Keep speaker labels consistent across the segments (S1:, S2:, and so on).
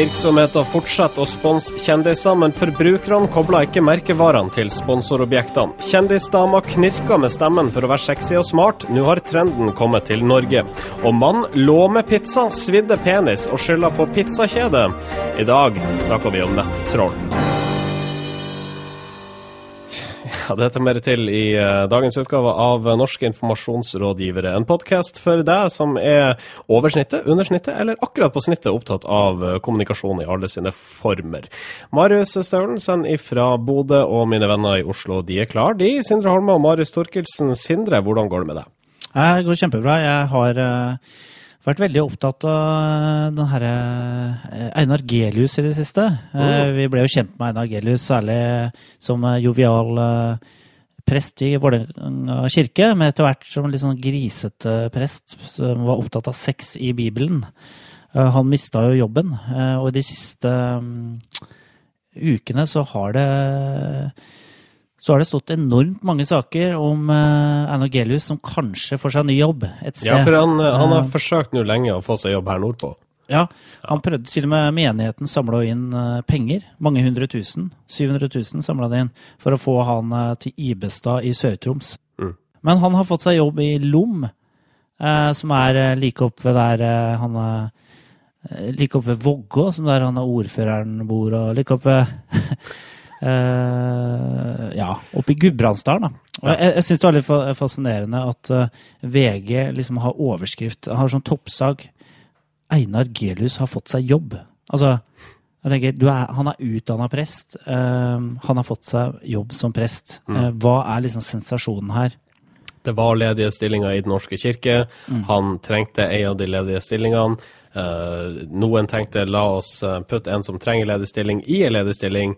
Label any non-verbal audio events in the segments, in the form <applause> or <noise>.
S1: Virksomheter fortsetter å sponse kjendiser, men forbrukerne kobler ikke merkevarene til sponsorobjektene. Kjendisdama knirker med stemmen for å være sexy og smart. Nå har trenden kommet til Norge. Og mann lå med pizza, svidde penis og skylder på pizzakjede. I dag snakker vi om nettroll. Dette mer til i uh, dagens utgave av Norske informasjonsrådgivere. En podkast for deg som er over snittet, under snittet eller akkurat på snittet opptatt av uh, kommunikasjon i alle sine former. Marius Staulensen fra Bodø og mine venner i Oslo, de er klar, de. Sindre Holme og Marius Torkelsen. Sindre, hvordan går det med deg?
S2: Det går kjempebra. Jeg har vært veldig opptatt av den herre Einar Gelius i det siste. Oh. Vi ble jo kjent med Einar Gelius, særlig som jovial prest i Vålerenga kirke, men etter hvert som litt sånn grisete prest som var opptatt av sex i Bibelen. Han mista jo jobben, og de siste ukene så har det så har det stått enormt mange saker om uh, Anagelius som kanskje får seg ny jobb et sted.
S1: Ja, for han, eh, han har uh, forsøkt nå lenge å få seg jobb her nordpå.
S2: Ja, han prøvde til og med menigheten samla inn penger. Mange hundre tusen. 700 000 samla de inn for å få han til Ibestad i Sør-Troms. Mm. Men han har fått seg jobb i Lom, som er like opp ved der han er Like opp ved Vågå, som der han er ordføreren bor, og like opp ved <laughs> Uh, ja, oppe i Gudbrandsdalen. Og jeg, jeg syns det var litt fascinerende at uh, eh, VG liksom har overskrift, har sånn toppsag Einar Gelius har fått seg jobb. Altså, jeg tenker, er, Han er utdanna prest. Uh, han har fått seg jobb som prest. Mm. hva er liksom sensasjonen her?
S1: Det var ledige stillinger i Den norske kirke. Mm. Han trengte en av de ledige stillingene. noen tenkte la oss putte en som trenger ledig stilling, i en ledig stilling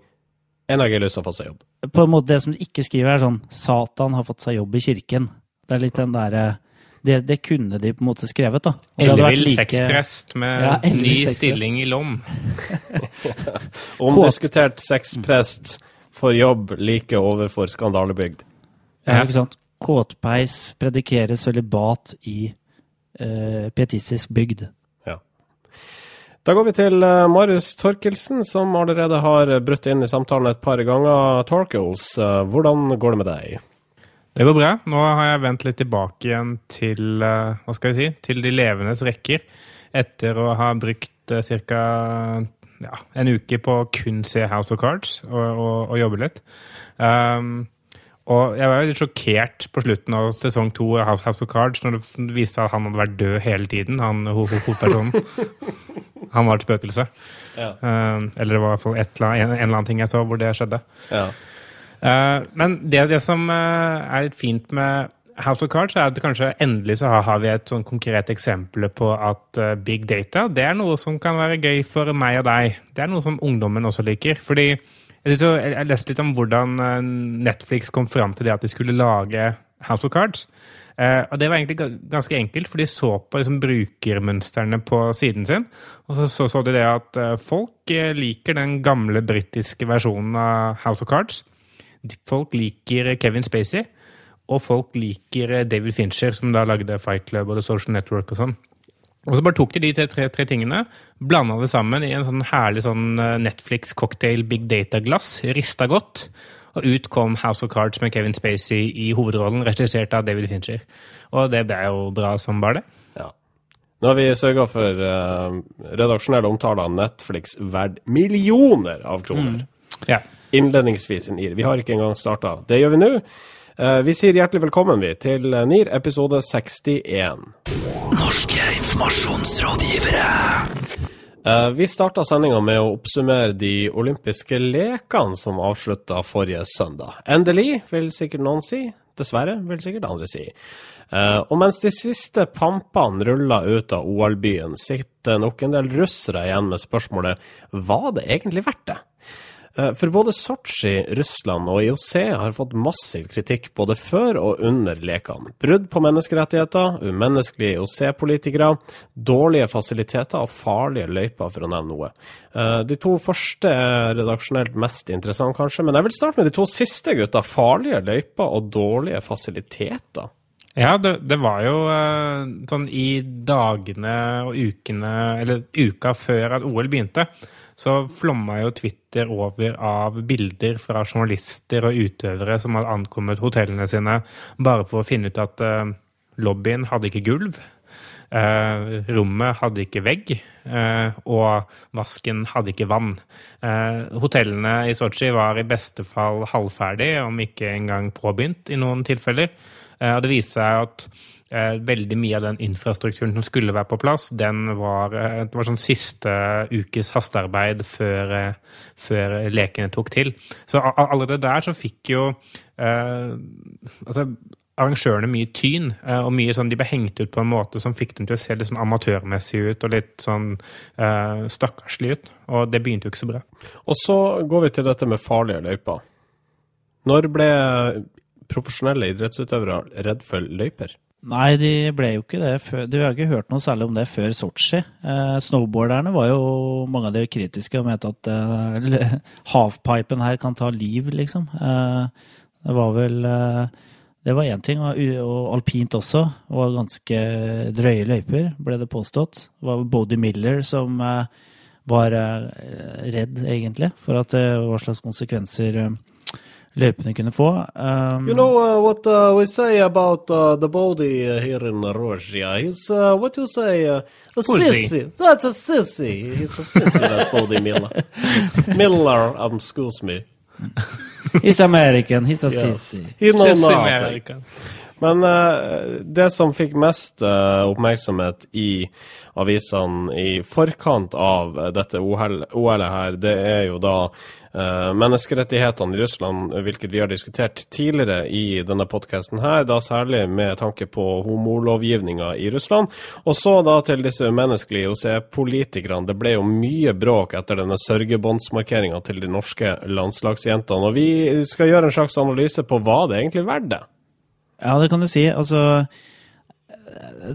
S1: en har jeg lyst til å få seg jobb.
S2: På en måte Det som du ikke skriver, er sånn 'Satan har fått seg jobb i kirken'. Det er litt den derre det, det, kunne de på en måte skrevet, da.
S3: Ellevill like... sexprest med ja, ny stilling i Lom. <laughs>
S1: Omdiskutert sexprest for jobb like overfor skandalebygd.
S2: Ja, ikke sant. Kåtpeis predikerer sølibat i uh, pietistisk bygd.
S1: Da går vi til uh, Marius Torkelsen, som allerede har brutt inn i samtalen et par ganger. Torkels, uh, hvordan går det med deg?
S3: Det går bra. Nå har jeg vendt litt tilbake igjen til, uh, hva skal jeg si, til de levendes rekker. Etter å ha brukt ca. Ja, en uke på kun se House of Cards og, og, og jobbe litt. Um, og jeg var jo litt sjokkert på slutten av sesong to av House, of Cards når det viste at han hadde vært død hele tiden, han hovedpersonen. <laughs> Han var et spøkelse. Ja. Uh, eller det var i hvert fall en, en, eller annen ting jeg så hvor det skjedde. Ja. Uh, men det, det som uh, er litt fint med House of Cards, er at kanskje endelig så har, har vi et sånn konkret eksempel på at big data det er noe som kan være gøy for meg og deg. Det er noe som ungdommen også liker. fordi jeg, jeg leste litt om hvordan Netflix kom fram til det at de skulle lage House of Cards. Uh, og det var egentlig ganske enkelt, for de så på liksom, brukermønstrene på siden sin. Og så så, så de det at uh, folk uh, liker den gamle britiske versjonen av House of Cards. Folk liker Kevin Spacey, og folk liker David Fincher, som da lagde Fight Club og The Social Network og sånn. Og så bare tok de de tre, tre tingene, blanda det sammen i en sånn herlig sånn Netflix-cocktail big data-glass, rista godt. Og ut kom House of Cards med Kevin Spacey i hovedrollen, regissert av David Fincher. Og det ble jo bra som bare det. Ja.
S1: Nå har vi sørga for uh, redaksjonelle omtaler av Netflix verdt millioner av kroner. Mm. Ja. Innledningsvis i NIR. Vi har ikke engang starta. Det gjør vi nå. Uh, vi sier hjertelig velkommen vi til NIR episode 61. Norske informasjonsrådgivere. Uh, vi starta sendinga med å oppsummere de olympiske lekene som avslutta forrige søndag. Endelig, vil sikkert noen si. Dessverre, vil sikkert andre si. Uh, og mens de siste pampene ruller ut av OL-byen, sitter nok en del russere igjen med spørsmålet var det egentlig verdt det? Eh, for både Sotsji, Russland og IOC har fått massiv kritikk både før og under lekene. Brudd på menneskerettigheter, umenneskelige IOC-politikere, dårlige fasiliteter og farlige løyper, for å nevne noe. Eh, de to første er redaksjonelt mest interessante, kanskje, men jeg vil starte med de to siste, gutta. Farlige løyper og dårlige fasiliteter.
S3: Ja, det, det, var jo uh, sånn i dagene og ukene, eller uka før at OL begynte, så flomma jo Twitter over av bilder fra journalister og utøvere som hadde ankommet hotellene sine bare for å finne ut at uh, lobbyen hadde ikke gulv. Uh, rommet hadde ikke vegg, uh, og vasken hadde ikke vann. Uh, hotellene i Sotsji var i beste fall halvferdig, om ikke engang påbegynt i noen tilfeller. og det viser seg at veldig mye av den infrastrukturen som skulle være på plass, den var, det var sånn siste ukes hastearbeid før, før lekene tok til. Så allerede der så fikk jo altså arrangørene mye tyn, eh, og mye sånn de ble hengt ut på en måte som fikk dem til å se litt sånn amatørmessig ut og litt sånn eh, stakkarslig ut. Og det begynte jo ikke så bra.
S1: Og så går vi til dette med farlige løyper. Når ble profesjonelle idrettsutøvere redd for løyper?
S2: Nei, de ble jo ikke det før Du har ikke hørt noe særlig om det før Sotsji. Eh, snowboarderne var jo mange av de kritiske og mente at eh, halfpipen her kan ta liv, liksom. Eh, det var vel eh, det var én ting, og alpint også. Det var ganske drøye løyper, ble det påstått. Det var Bodie Miller som eh, var eh, redd, egentlig, for at, hva slags konsekvenser løypene kunne få.
S1: Um, you know uh, what uh, we say about uh, the body here in Russia? He's uh, what you say uh, a sissy. That's a sissy. He's a sissy, that <laughs> Bodie Miller. Miller, um, excuse me.
S2: He's American, he's a yes. sissy.
S1: He sissy American. Men uh, det som fikk mest uh, oppmerksomhet i avisene i forkant av dette OL-et her, det er jo da menneskerettighetene i Russland, hvilket vi har diskutert tidligere i denne podkasten her, da særlig med tanke på homolovgivninga i Russland. Og så da til disse umenneskelige OC-politikerne. Det ble jo mye bråk etter denne sørgebåndsmarkeringa til de norske landslagsjentene. Og vi skal gjøre en slags analyse på hva det egentlig er verdt.
S2: Ja, det kan du si. Altså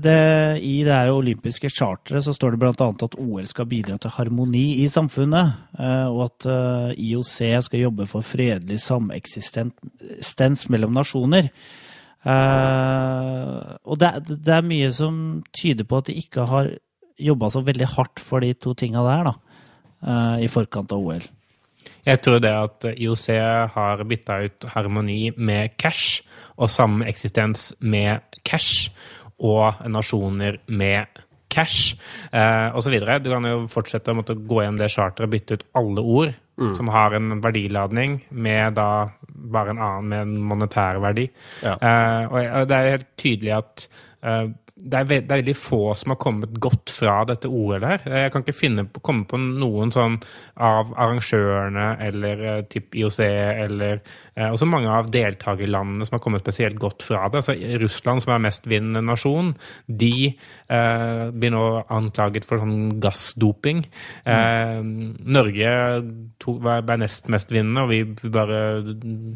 S2: det, I det her olympiske charteret så står det bl.a. at OL skal bidra til harmoni i samfunnet, eh, og at eh, IOC skal jobbe for fredelig sameksistens mellom nasjoner. Eh, og det, det, er mye som tyder på at de ikke har jobba så veldig hardt for de to tinga der, da, i forkant av OL.
S3: Jeg tror det at IOC har bytta ut harmoni med cash, og sameksistens med cash, og nasjoner med cash, eh, osv. Du kan jo fortsette å måtte gå gjennom det charteret og bytte ut alle ord mm. som har en verdiladning, med da bare en annen med en monetær verdi. Ja. Eh, og det er helt tydelig at eh, det er, det er, veldig få som har kommet godt fra dette OL her. Jeg kan ikke finne, komme på noen sånn av arrangørene eller uh, typ IOC eller uh, også mange av deltakerlandene som har kommet spesielt godt fra det. Altså Russland, som er mestvinnende nasjon, de uh, blir nå anklaget for sånn gassdoping. Mm. Norge to, ble nest mestvinnende, og vi bare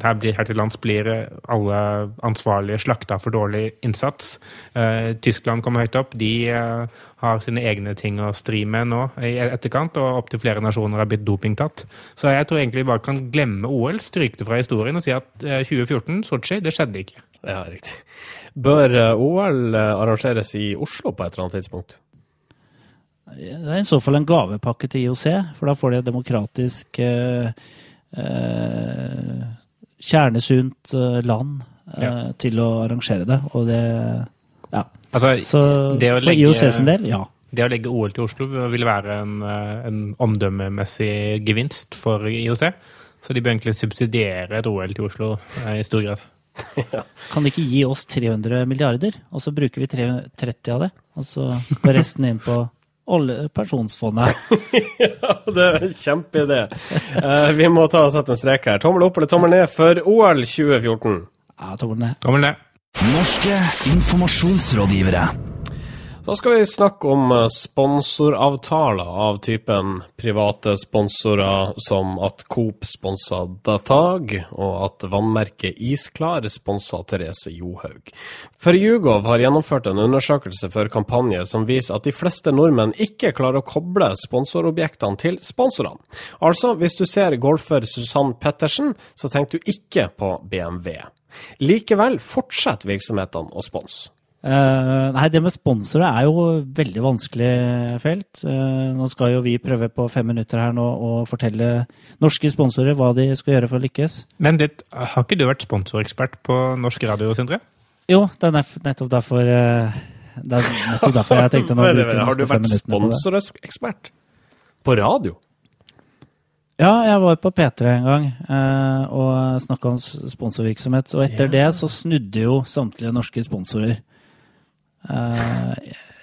S3: her, blir, her til lands blir alle ansvarlige slakta for dårlig innsats. Uh, Tyskland kommer høyt opp. De uh, har sine egne ting å stri med nå i etterkant, og opptil flere nasjoner har blitt dopingtatt. Så jeg tror egentlig vi bare kan glemme OL, stryke det fra historien og si at uh, 2014, Sotsji, det skjedde ikke.
S1: Ja, riktig. Bør uh, OL arrangeres i Oslo på et eller annet tidspunkt?
S2: Det er i så fall en gavepakke til IOC, for da får de et demokratisk kjernesunt land ja. til å arrangere det. Og det ja.
S3: Altså, så
S2: det for legge, IOC sin del, ja.
S3: Det å legge OL til Oslo vil være en, eh, en omdømmemessig gevinst for IOC. Så de bør egentlig subsidiere et OL til Oslo eh, i stor grad. <laughs>
S2: ja. Kan de ikke gi oss 300 milliarder, og så bruker vi 30 av det? Og så går resten inn på pensjonsfondet. <laughs>
S1: ja, det er en kjempeidé. Uh, vi må ta og sette en strek her. Tommel opp eller tommel ned for OL 2014?
S2: Ja, tommel ned.
S3: Tommel ned.
S4: Norske informasjonsrådgivere.
S1: Da skal vi snakke om eh, sponsoravtaler av typen private sponsorer, som at Coop sponsa The Thug, og at vannmerket Isklar sponsa Therese Johaug. For Hugov har gjennomført en undersøkelse for kampanje som viser at de fleste nordmenn ikke klarer å koble sponsorobjektene til sponsorene. Altså, hvis du ser golfer Susann Pettersen, så tenker du ikke på BMW. Likevel fortsetter virksomhetene å sponse.
S2: Uh, nei, det med sponsorer er jo veldig vanskelig felt. Uh, nå skal jo vi prøve på fem minutter her nå å fortelle norske sponsorer hva de skal gjøre for å lykkes.
S3: Men det, har ikke du vært sponsorekspert på norsk radio, Sindre?
S2: Jo, det er nettopp derfor uh, det er nettopp <laughs> derfor jeg tenkte nå
S1: å bruke Har du vært sponsorekspert? På radio?
S2: Ja, jeg var på P3 en gang og snakka om sponsorvirksomhet. Og etter det så snudde jo samtlige norske sponsorer. Eh,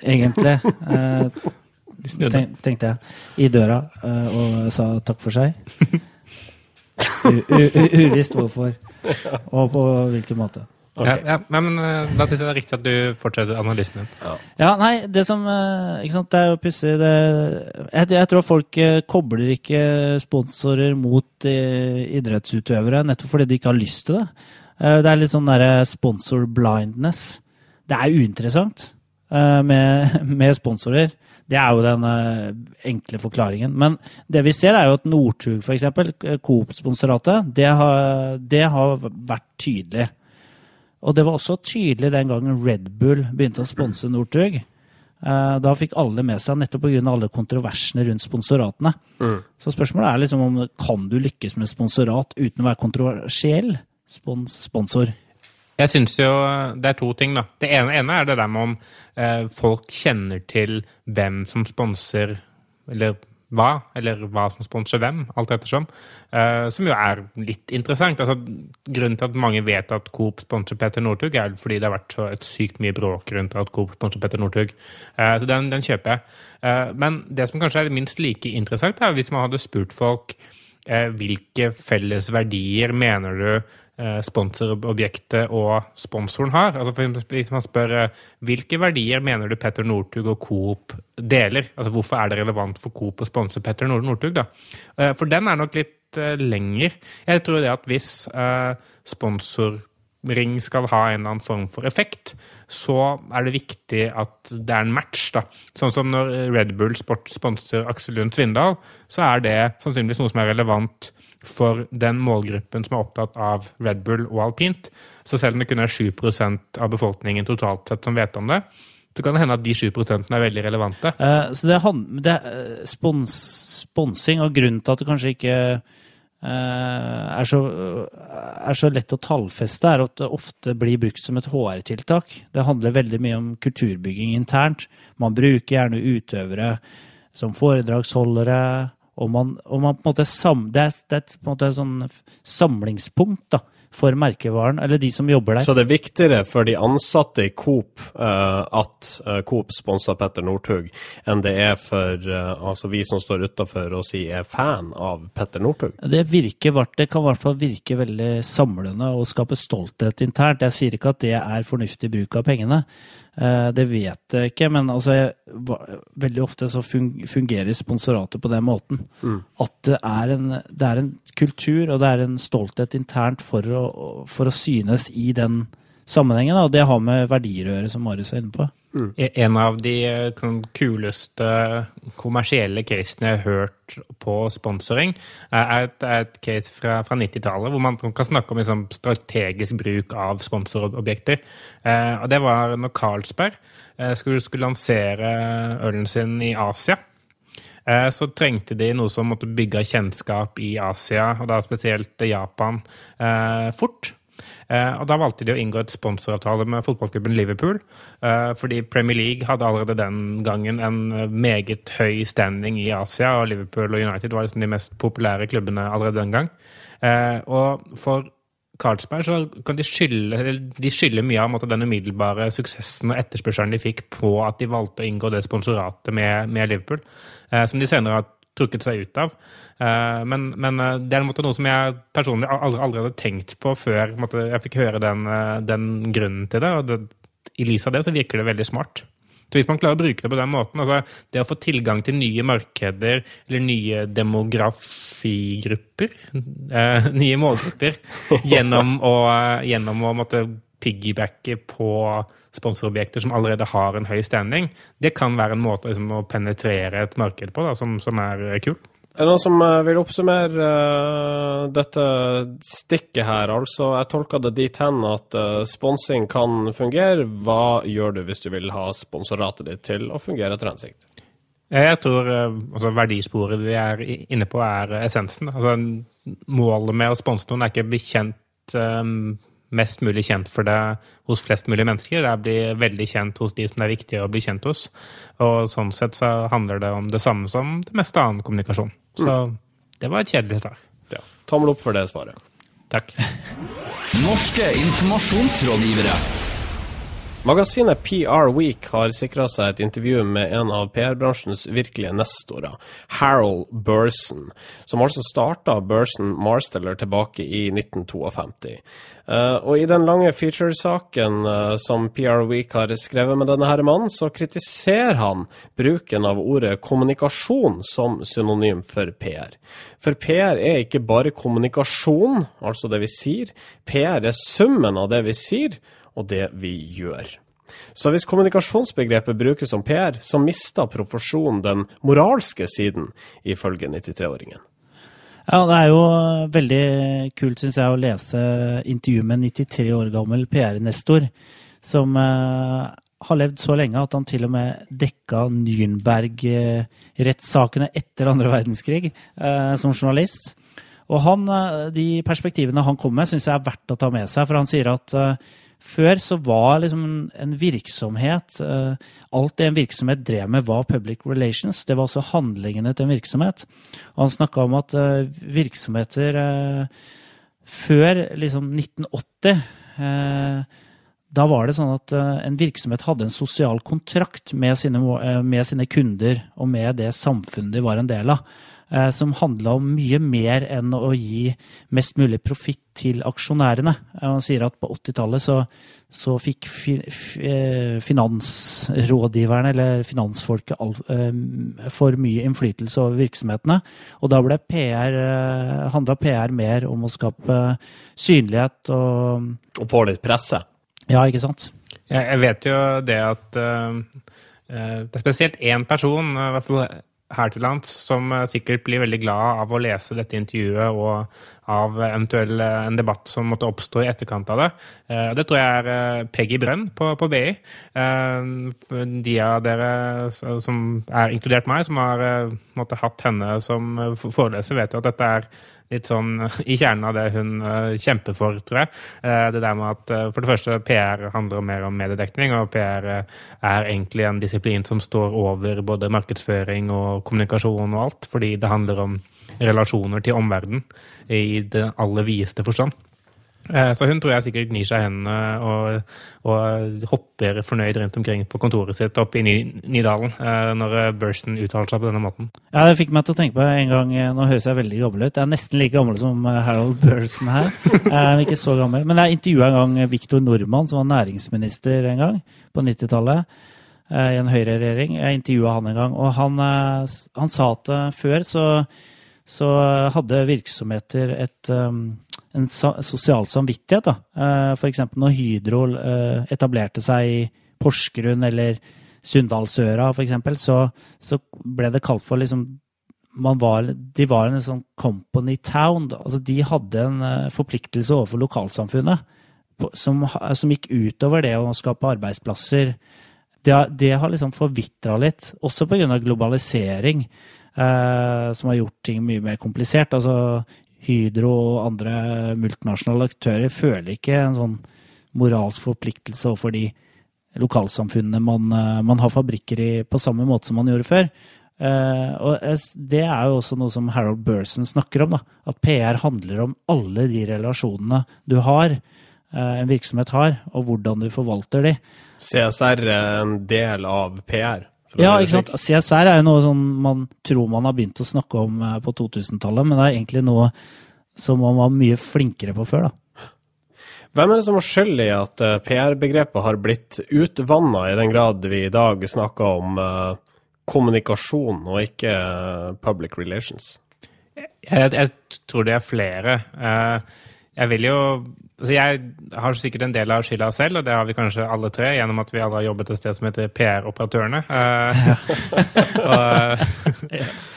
S2: egentlig. Eh, <laughs> tenk, tenkte jeg. I døra uh, og sa takk for seg. Uvisst hvorfor <laughs> og på hvilken måte.
S3: Okay. Ja, ja, men Da syns jeg det er riktig at du fortsetter analysen din.
S2: Ja, ja nei, det som ikke sant, Det er jo pussig jeg, jeg, tror folk kobler ikke sponsorer mot idrettsutøvere nettopp fordi de ikke har lyst til det. Det er litt sånn derre sponsor blindness det er uinteressant med, <laughs> med, sponsorer. Det er jo den enkle forklaringen. Men det vi ser, er jo at Northug, f.eks., Coop-sponsoratet, det, det, har vært tydelig. Og det var også tydelig den gangen Red Bull begynte å sponse Northug. Uh, da fikk alle med seg, nettopp pga. alle kontroversene rundt sponsoratene. Mm. Så spørsmålet er liksom om kan du lykkes med sponsorat uten å være kontroversiell spons sponsor?
S3: Jeg syns jo det er to ting, da. Det ene, ene er det der med om eh, folk kjenner til hvem som sponser eller hva, eller hva som sponser hvem, alt ettersom. uh, som jo er litt interessant. Altså, grunnen til at mange vet at Coop sponser Petter Northug, er fordi det har vært så et sykt mye bråk rundt at Coop sponser Petter Northug. Uh, så den, den, kjøper jeg. Uh, men det som kanskje er minst like interessant, er hvis man hadde spurt folk hvilke felles verdier mener du sponsorobjektet og sponsoren har. Altså Hvis man spør eh, hvilke verdier mener du Petter Northug og Coop deler? Altså Hvorfor er det relevant for Coop å sponse Petter Northug? da? Eh, for den er nok litt lenger. Jeg tror det at hvis sponsorring skal ha en eller annen form for effekt, så er det viktig at det er en match. da. Sånn som når Red Bull Sport sponser Aksel Lund Svindal, så er det sannsynligvis noe som er relevant for den målgruppen som er opptatt av Red Bull og alpint. Så selv om det kun er 7% av befolkningen totalt sett som vet om det, så kan det hende at de 7% er veldig relevante.
S2: Uh, så det, det er spons, sponsing, og grunnen til at det kanskje ikke uh, er, så, er, så, lett å tallfeste, er at det ofte blir brukt som et HR-tiltak. Det handler veldig mye om kulturbygging internt. Man bruker gjerne utøvere som foredragsholdere og man, og man på en måte sam, det, er, det er på en måte et sånn samlingspunkt da, for merkevaren, eller de som jobber der.
S1: Så det er viktigere for de ansatte i Coop uh, at uh, Coop sponser Petter Northug, enn det er for uh, altså vi som står utafor og sier er fan av Petter Northug?
S2: Det, virker, det kan i hvert fall virke veldig samlende og skape stolthet internt. Jeg sier ikke at det er fornuftig bruk av pengene. Eh, det vet jeg ikke, men altså, veldig ofte så fungerer sponsoratet på den måten. Mm. At det er, en, det er, en, kultur og det er en stolthet internt for å, for å synes i den sammenhengen. Og det har med verdier å gjøre, som Marius er inne på.
S3: Mm. En av de eh, kuleste kommersielle casene jeg har hørt på sponsoring, er et, er et case fra, fra 90-tallet, hvor man kan snakke om liksom, strategisk bruk av sponsorobjekter. Eh, og Det var når Carlsberg eh, skulle, skulle lansere ølen sin i Asia. Eh, så trengte de noe som måtte bygge kjennskap i Asia, og da spesielt Japan, eh, fort. Eh, og Da valgte de å inngå et sponsoravtale med fotballklubben Liverpool. Eh, fordi Premier League hadde allerede den gangen en meget høy standing i Asia, og Liverpool og United var liksom de mest populære klubbene allerede den gang. Eh, og for Carlsberg så kan de skylde, de skylde mye av den umiddelbare suksessen og etterspørselen de fikk på at de valgte å inngå det sponsoratet med, med Liverpool, som de senere har trukket seg ut av. Eh, men, men eh, det er måte, noe som jeg personlig aldri, aldri hadde tenkt på før måte, jeg fikk høre den, eh, den, grunnen til det. Og det, i lys av det så virker det veldig smart. Så hvis man klarer å bruke det på den måten, altså det å få tilgang til nye markeder eller nye demografigrupper, <laughs> nye målgrupper, gjennom å, gjennom å måtte piggybacke på sponsorobjekter som allerede har en høy standing, det kan være en måte liksom, å penetrere et marked på da, som, som er kul.
S1: Er det noen som eh, vil oppsummere uh, dette stikket her? Altså, jeg tolka det dit hen at uh, sponsing kan fungere. Hva gjør du hvis du vil ha sponsoratet ditt til å fungere etter hensikt?
S3: Jeg tror uh, altså, verdisporet vi er inne på, er essensen. Altså, målet med å sponse noen er ikke bekjent um, mest mulig kjent for det hos flest mulig mennesker. Det blir veldig kjent hos de som det er viktig å bli kjent hos. Og sånn sett så handler det om det samme som det meste annen kommunikasjon. Så mm. det var et kjedelig svar.
S1: Ja. Tommel opp for det svaret.
S3: Takk.
S4: Norske informasjonsrådgivere.
S1: Magasinet PR Week har sikra seg et intervju med en av PR-bransjens virkelige nestorer, Harold Burson, som altså starta Burson Marsteller tilbake i 1952. Uh, eh, og i den lange feature-saken som PR Week har skrevet med denne her mannen, så kritiserer han bruken av ordet kommunikasjon som synonym for PR. For PR er ikke bare kommunikasjon, altså det vi sier. PR er summen av det vi sier og det vi gjør. Så hvis kommunikasjonsbegrepet brukes som PR, så mister profesjonen den moralske siden, ifølge 93-åringen.
S2: Ja, det er jo veldig kult, syns jeg, å lese intervju med en 93 år gammel PR-nestor, som eh, har levd så lenge at han til og med dekka Nürnberg-rettssakene etter andre verdenskrig eh, som journalist. Og han, eh, de perspektivene han kom med, syns jeg er verdt å ta med seg, for han sier at eh, før så var liksom en virksomhet uh, Alt det en virksomhet drev med, var public relations. Det var også handlingene til en virksomhet. Og han snakka om at uh, virksomheter uh, før liksom 1980 da var det sånn at en virksomhet hadde en sosial kontrakt med sine, med sine kunder og med det samfunnet de var en del av. Eh, som handla om mye mer enn å gi mest mulig profitt til aksjonærene. Han sier at på 80-tallet så, så, fikk fi, eh, finansrådgiverne, eller finansfolket, eh, for mye innflytelse over virksomhetene. Og da ble PR, handla PR mer om å skape synlighet og
S1: Og få litt presse?
S2: Ja, ikke sant?
S3: Jeg vet jo det at uh, det er spesielt én person, i hvert fall her til lands som eh, sikkert blir veldig glad av å lese dette intervjuet og av eventuell eh, en debatt som måtte oppstå i etterkant av det. Eh, det tror jeg er Peggy Brønn på, på BI. De av dere som er inkludert meg, som har måtte, hatt henne som foreleser, vet jo at dette er litt sånn <laughs> i kjernen av det hun uh, kjemper for, tror jeg. Uh, det der med at uh, For det første, PR handler mer om mediedekning, og PR er egentlig en disiplin som står over både markedsføring og kommunikasjon og alt, fordi det handler om relasjoner til omverdenen i det aller videste forstand. Eh, så hun tror jeg sikkert gnir seg i hendene og, og, hopper fornøyd rundt omkring på kontoret sitt oppe i Nydalen eh, når Burson uttaler seg på denne måten.
S2: Ja, Det fikk meg til å tenke på en gang eh, Nå høres jeg veldig gammel ut. Jeg er nesten like gammel som Harold Burson her. <laughs> Jeg er ikke så gammel. Men jeg intervjua en gang Viktor Nordmann, som var næringsminister en gang på 90-tallet. I en høyreregjering. Jeg intervjua han en gang, og han, han sa at før så, så hadde virksomheter et en sosial samvittighet. da. Eh, F.eks. når Hydro eh, etablerte seg i Porsgrunn eller Sunndalsøra f.eks., så, så ble det kalt for liksom var, De var en sånn company town. Altså, de hadde en eh, forpliktelse overfor lokalsamfunnet som, som gikk utover det å skape arbeidsplasser. Det, det har liksom forvitra litt, også pga. globalisering, Uh, som har gjort ting mye mer komplisert. Altså, Hydro og andre multinasjonale aktører føler ikke en sånn moralsk forpliktelse overfor de lokalsamfunnene man, eh, man har fabrikker i, på samme måte som man gjorde før. Uh, og Det er jo også noe som Harold Burson snakker om. da, At PR handler om alle de relasjonene du har, uh, en virksomhet har, og hvordan du forvalter de.
S1: CSR er en del av PR?
S2: Ja, ikke sant. CSR er jo noe som man tror man har begynt å snakke om eh, på 2000-tallet, men det er egentlig noe som man var mye flinkere på før, da.
S1: Hvem er det som har skyld i at eh, PR-begrepet har blitt utvanna i den grad vi i dag snakker om uh, kommunikasjon og ikke public relations?
S3: Jeg, jeg, tror det er flere. Uh, jeg vil jo altså Jeg har sikkert en del av skylda selv, og det har vi kanskje alle tre, gjennom at vi alle har jobbet et sted som heter PR-operatørene. Uh, <laughs> og,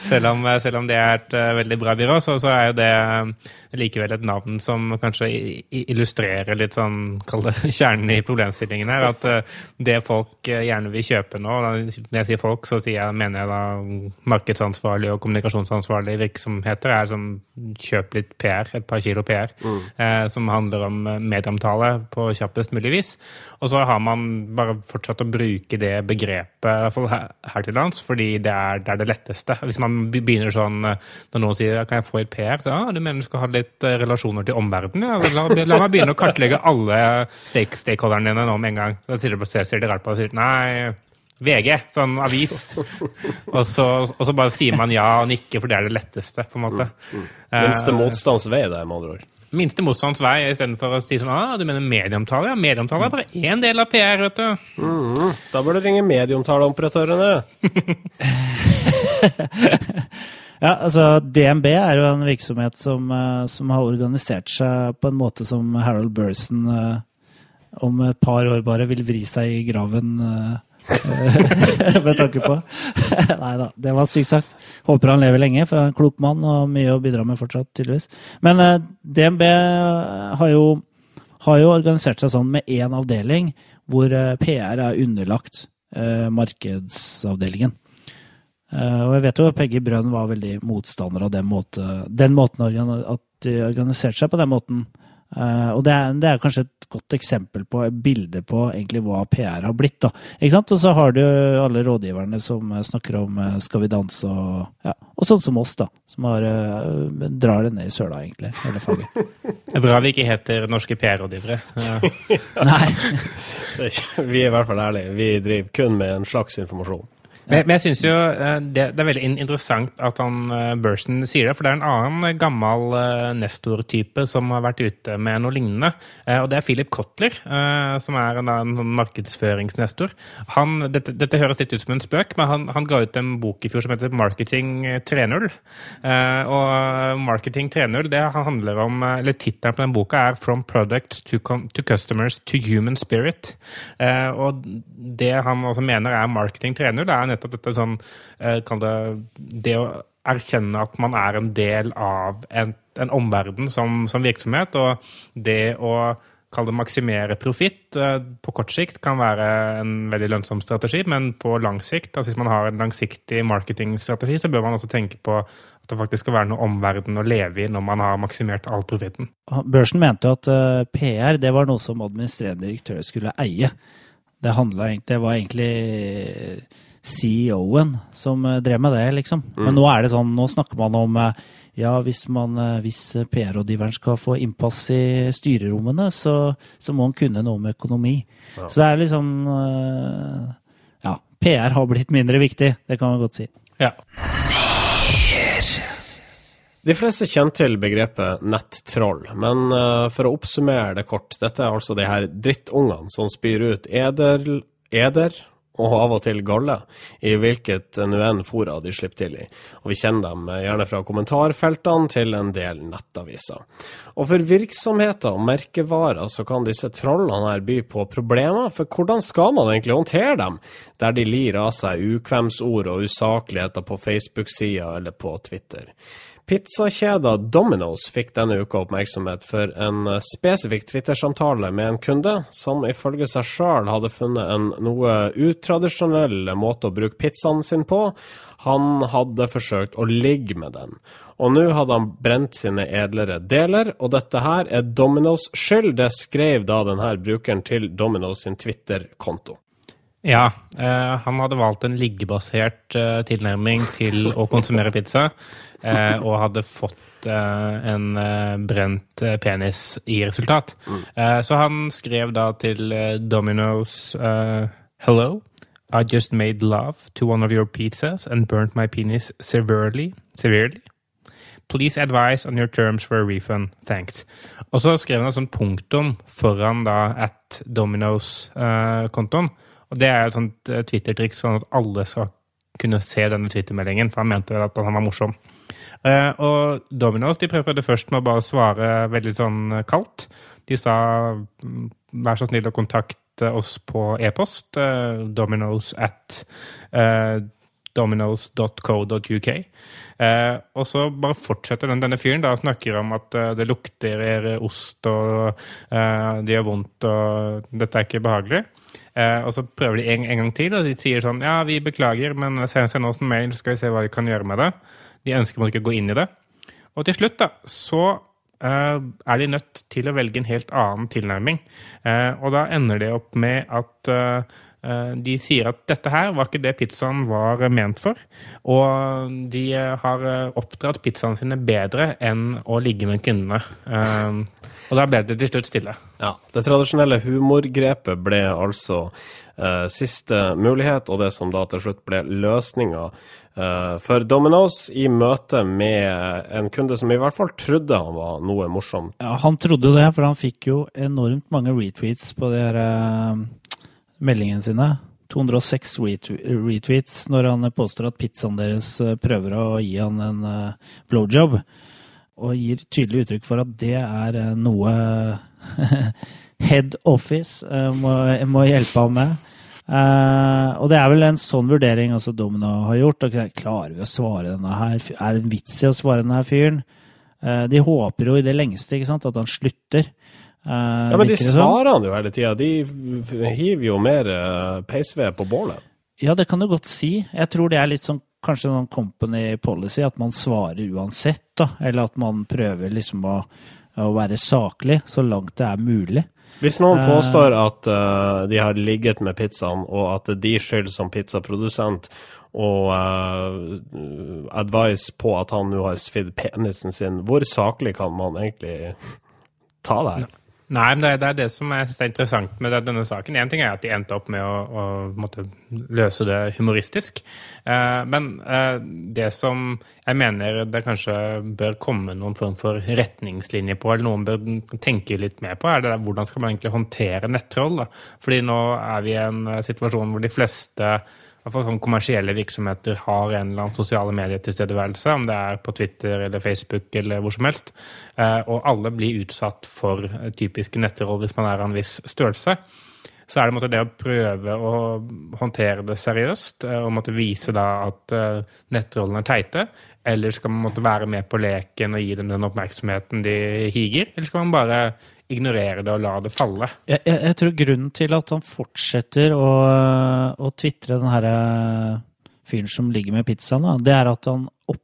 S3: selv, om, selv, om, det er et uh, veldig bra byrå, så, så, er jo det uh, likevel et navn som kanskje illustrerer litt sånn, kall det <laughs> kjernen i problemstillingen her. At det folk gjerne vil kjøpe nå Når jeg sier folk, så sier jeg, mener jeg da markedsansvarlig og kommunikasjonsansvarlig virksomheter er som kjøp litt PR, et par kilo PR, mm. som handler om medieomtale på kjappest mulig vis. Og så har man bare fortsatt å bruke det begrepet her, her til lands, fordi det er, det er, det letteste. Hvis man begynner sånn når noen sier kan jeg få et PR, så ja, du mener du skal ha litt eh, relasjoner til omverdenen? Ja, la, la, meg begynne å kartlegge alle stake, stakeholderne dine nå med en gang. Da sier de, rart på deg og sier nei. VG, sånn avis. Og så, og så, bare sier man ja og nikker, for det er det letteste. på en måte. Mm,
S1: mm. Minste motstands vei, det, med andre ord
S3: minste motstands vei, istedenfor å si sånn ah, du mener medieomtale? Ja, medieomtale er bare én del av PR, vet du.
S1: Mm, da bør du ringe medieomtaleoperatørene. <laughs> <laughs>
S2: ja, altså DNB er jo en virksomhet som, eh, som, har organisert seg på en måte som Harold Burson eh, om et par år bare vil vri seg i graven eh, <laughs> med tanke på. <laughs> Nei da, det var sykt sagt. Håper han lever lenge, for han er en klok mann og mye å bidra med fortsatt, tydeligvis. Men DNB har jo, har jo, organisert seg sånn med én avdeling hvor PR er underlagt markedsavdelingen. Og jeg vet jo at Peggy Brønn var veldig motstander av den, måte, den måten at de organiserte seg på den måten. Uh, og det er, det er, kanskje et godt eksempel på et bilde på egentlig hva PR har blitt. da. Ikke sant? Og så har du alle rådgiverne som snakker om uh, Skal vi danse og ja, og sånn som oss, da. Som har, uh, drar det ned i søla, egentlig, hele faget.
S3: Det er bra vi ikke heter norske PR-rådgivere. <laughs>
S2: Nei. <laughs>
S1: vi er i hvert fall ærlige. Vi driver kun med en slags informasjon.
S3: Men, men jeg syns jo eh, det, det, er veldig interessant at han uh, Burson sier det, for det er en annen gammel uh, Nestor-type som har vært ute med noe lignende. Og det er Philip Kotler, som er en, en, sånn markedsføringsnestor. Han, dette, dette, høres litt ut som en spøk, men han, han, ga ut en bok i fjor som heter Marketing 3.0. og Marketing 3.0 det handler om, eller tittelen på den boka er From Product to, to Customers to Human Spirit. og det han også mener er Marketing 3.0, er nettopp dette sånn eh, Kall det det å erkjenne at man er en del av en, en omverden som, som, virksomhet, og det å Kall det maksimere profitt eh, på kort sikt kan være en veldig lønnsom strategi, men på lang sikt, altså hvis man har en langsiktig marketingstrategi, så bør man også tenke på at det faktisk skal være noe omverden å leve i når man har maksimert all profitten.
S2: Børsen mente at eh, PR det var noe som administrerende direktør skulle eie. Det, handlet, det var egentlig CEO-en som eh, drev med det, liksom. Mm. Men nå er det sånn, nå snakker man om eh, ja, hvis, man, eh, hvis PR-rådgiveren skal få innpass i styrerommene, så, så, må han kunne noe med økonomi. Ja. Så det er liksom Ja, PR har blitt mindre viktig, det kan man godt si.
S3: Ja.
S1: De fleste kjenner til begrepet nettroll, men for å oppsummere det kort, dette er altså de her drittungene som spyr ut eder, eder og av og til galle, i hvilket enn fora de slipper til i. Og vi kjenner dem gjerne fra kommentarfeltene til en del nettaviser. Og for virksomheter og merkevarer så kan disse trollene her by på problemer, for hvordan skal man egentlig håndtere dem, der de lir av seg ukvemsord og usakligheter på Facebook-sida eller på Twitter? Pizzakjeda Domino's fikk denne uka oppmerksomhet for en spesifikk Twitter-samtale med en kunde som ifølge seg sjøl hadde funnet en noe utradisjonell måte å bruke pizzaen sin på. Han hadde forsøkt å ligge med den. Og nå hadde han brent sine edlere deler, og dette her er Dominos skyld. Det skrev da denne brukeren til Dominos sin Twitter-konto.
S3: Ja, eh, han hadde valgt en liggebasert eh, tilnærming til å konsumere pizza, eh, og hadde fått eh, en eh, brent eh, penis i resultat. Mm. så han skrev da til Domino's Hello. I just made love to one of your pizzas and burnt my penis severely. severely. Please advise on your terms for a refund. Thanks. Og så skrev han et sånt punktum foran da at Domino's-kontoen. Og det er et sånt eh, Twitter-triks sånn at alle skal kunne se denne Twitter-meldingen, for han mente at han var morsom. Uh, og Dominos de prøvde først med å bare svare veldig sånn eh, kaldt. De sa mm, vær så snill å kontakte oss på e-post. Uh, Dominos at uh, dominos.co.uk. Eh, og så bare fortsetter den, denne fyren da snakker om at eh, det lukter ost, og eh, det gjør vondt, og dette er ikke behagelig. Eh, og så prøver de en, en, gang til, og de sier sånn Ja, vi beklager, men send oss en mail, så skal vi se hva vi kan gjøre med det. De ønsker man ikke å gå inn i det. Og til slutt, da, så eh, er de nødt til å velge en helt annen tilnærming. Eh, og da ender det opp med at eh, Eh, de sier at dette her var ikke det pizzaen var ment for. Og de eh, har eh, oppdratt pizzaene sine bedre enn å ligge med kundene. Og da ble det til slutt stille.
S1: Ja, Det tradisjonelle humorgrepet ble altså eh, siste mulighet, og det som da til slutt ble løsninga for Domino's i møte med en kunde som i hvert fall trodde han var noe morsomt.
S2: Ja, Han trodde det, for han fikk jo enormt mange retweets på de her uh meldingene sine. 206 retweets når han påstår at pizzaen deres eh, prøver å gi han en uh, blowjob. Og gir tydelig uttrykk for at det er eh, noe <laughs> head office må, må hjelpe ham med. Uh, og det er vel en sånn vurdering også Domino har gjort. Og klarer vi å svare denne her? Er det en vits i å svare denne fyren? Uh, de håper jo i det lengste sant, at han slutter.
S1: Uh, ja, Men de svarer han jo hele tida. De hiver jo mer uh, peisved på bålet.
S2: Ja, det kan du godt si. Jeg tror det er litt sånn kanskje noen company policy, at man svarer uansett. da, Eller at man prøver liksom å, å være saklig så langt det er mulig.
S1: Hvis noen uh, påstår at uh, de har ligget med pizzaen, og at det er de skyld som pizzaprodusent, og uh, advice på at han nå har svidd penisen sin, hvor saklig kan man egentlig ta det her?
S3: Nei, men det, det, er det som jeg synes er interessant med denne saken. Én ting er at de endte opp med å, å måtte løse det humoristisk. uh, men eh, det som jeg mener det kanskje bør komme noen form for retningslinje på, eller noen bør tenke litt mer på, er det der, hvordan skal man egentlig håndtere nettroll. Da? Fordi nå er vi i en eh, situasjon hvor de fleste sånn kommersielle virksomheter har en eller annen sosiale medietilstedeværelse, om det er på Twitter eller Facebook eller hvor som helst. Eh, og alle blir utsatt for typiske nettroll hvis man er av en viss størrelse. Så er det det å prøve å håndtere det seriøst eh, og måtte vise da at eh, nettrollene er teite. Eller skal man måtte være med på leken og gi dem den oppmerksomheten de higer? Eller skal man bare ignorere det og la det falle.
S2: Jeg, jeg, jeg tror grunnen til at han fortsetter å, å tvitre den herre fyren som ligger med pizzaen, da, det er at han opp,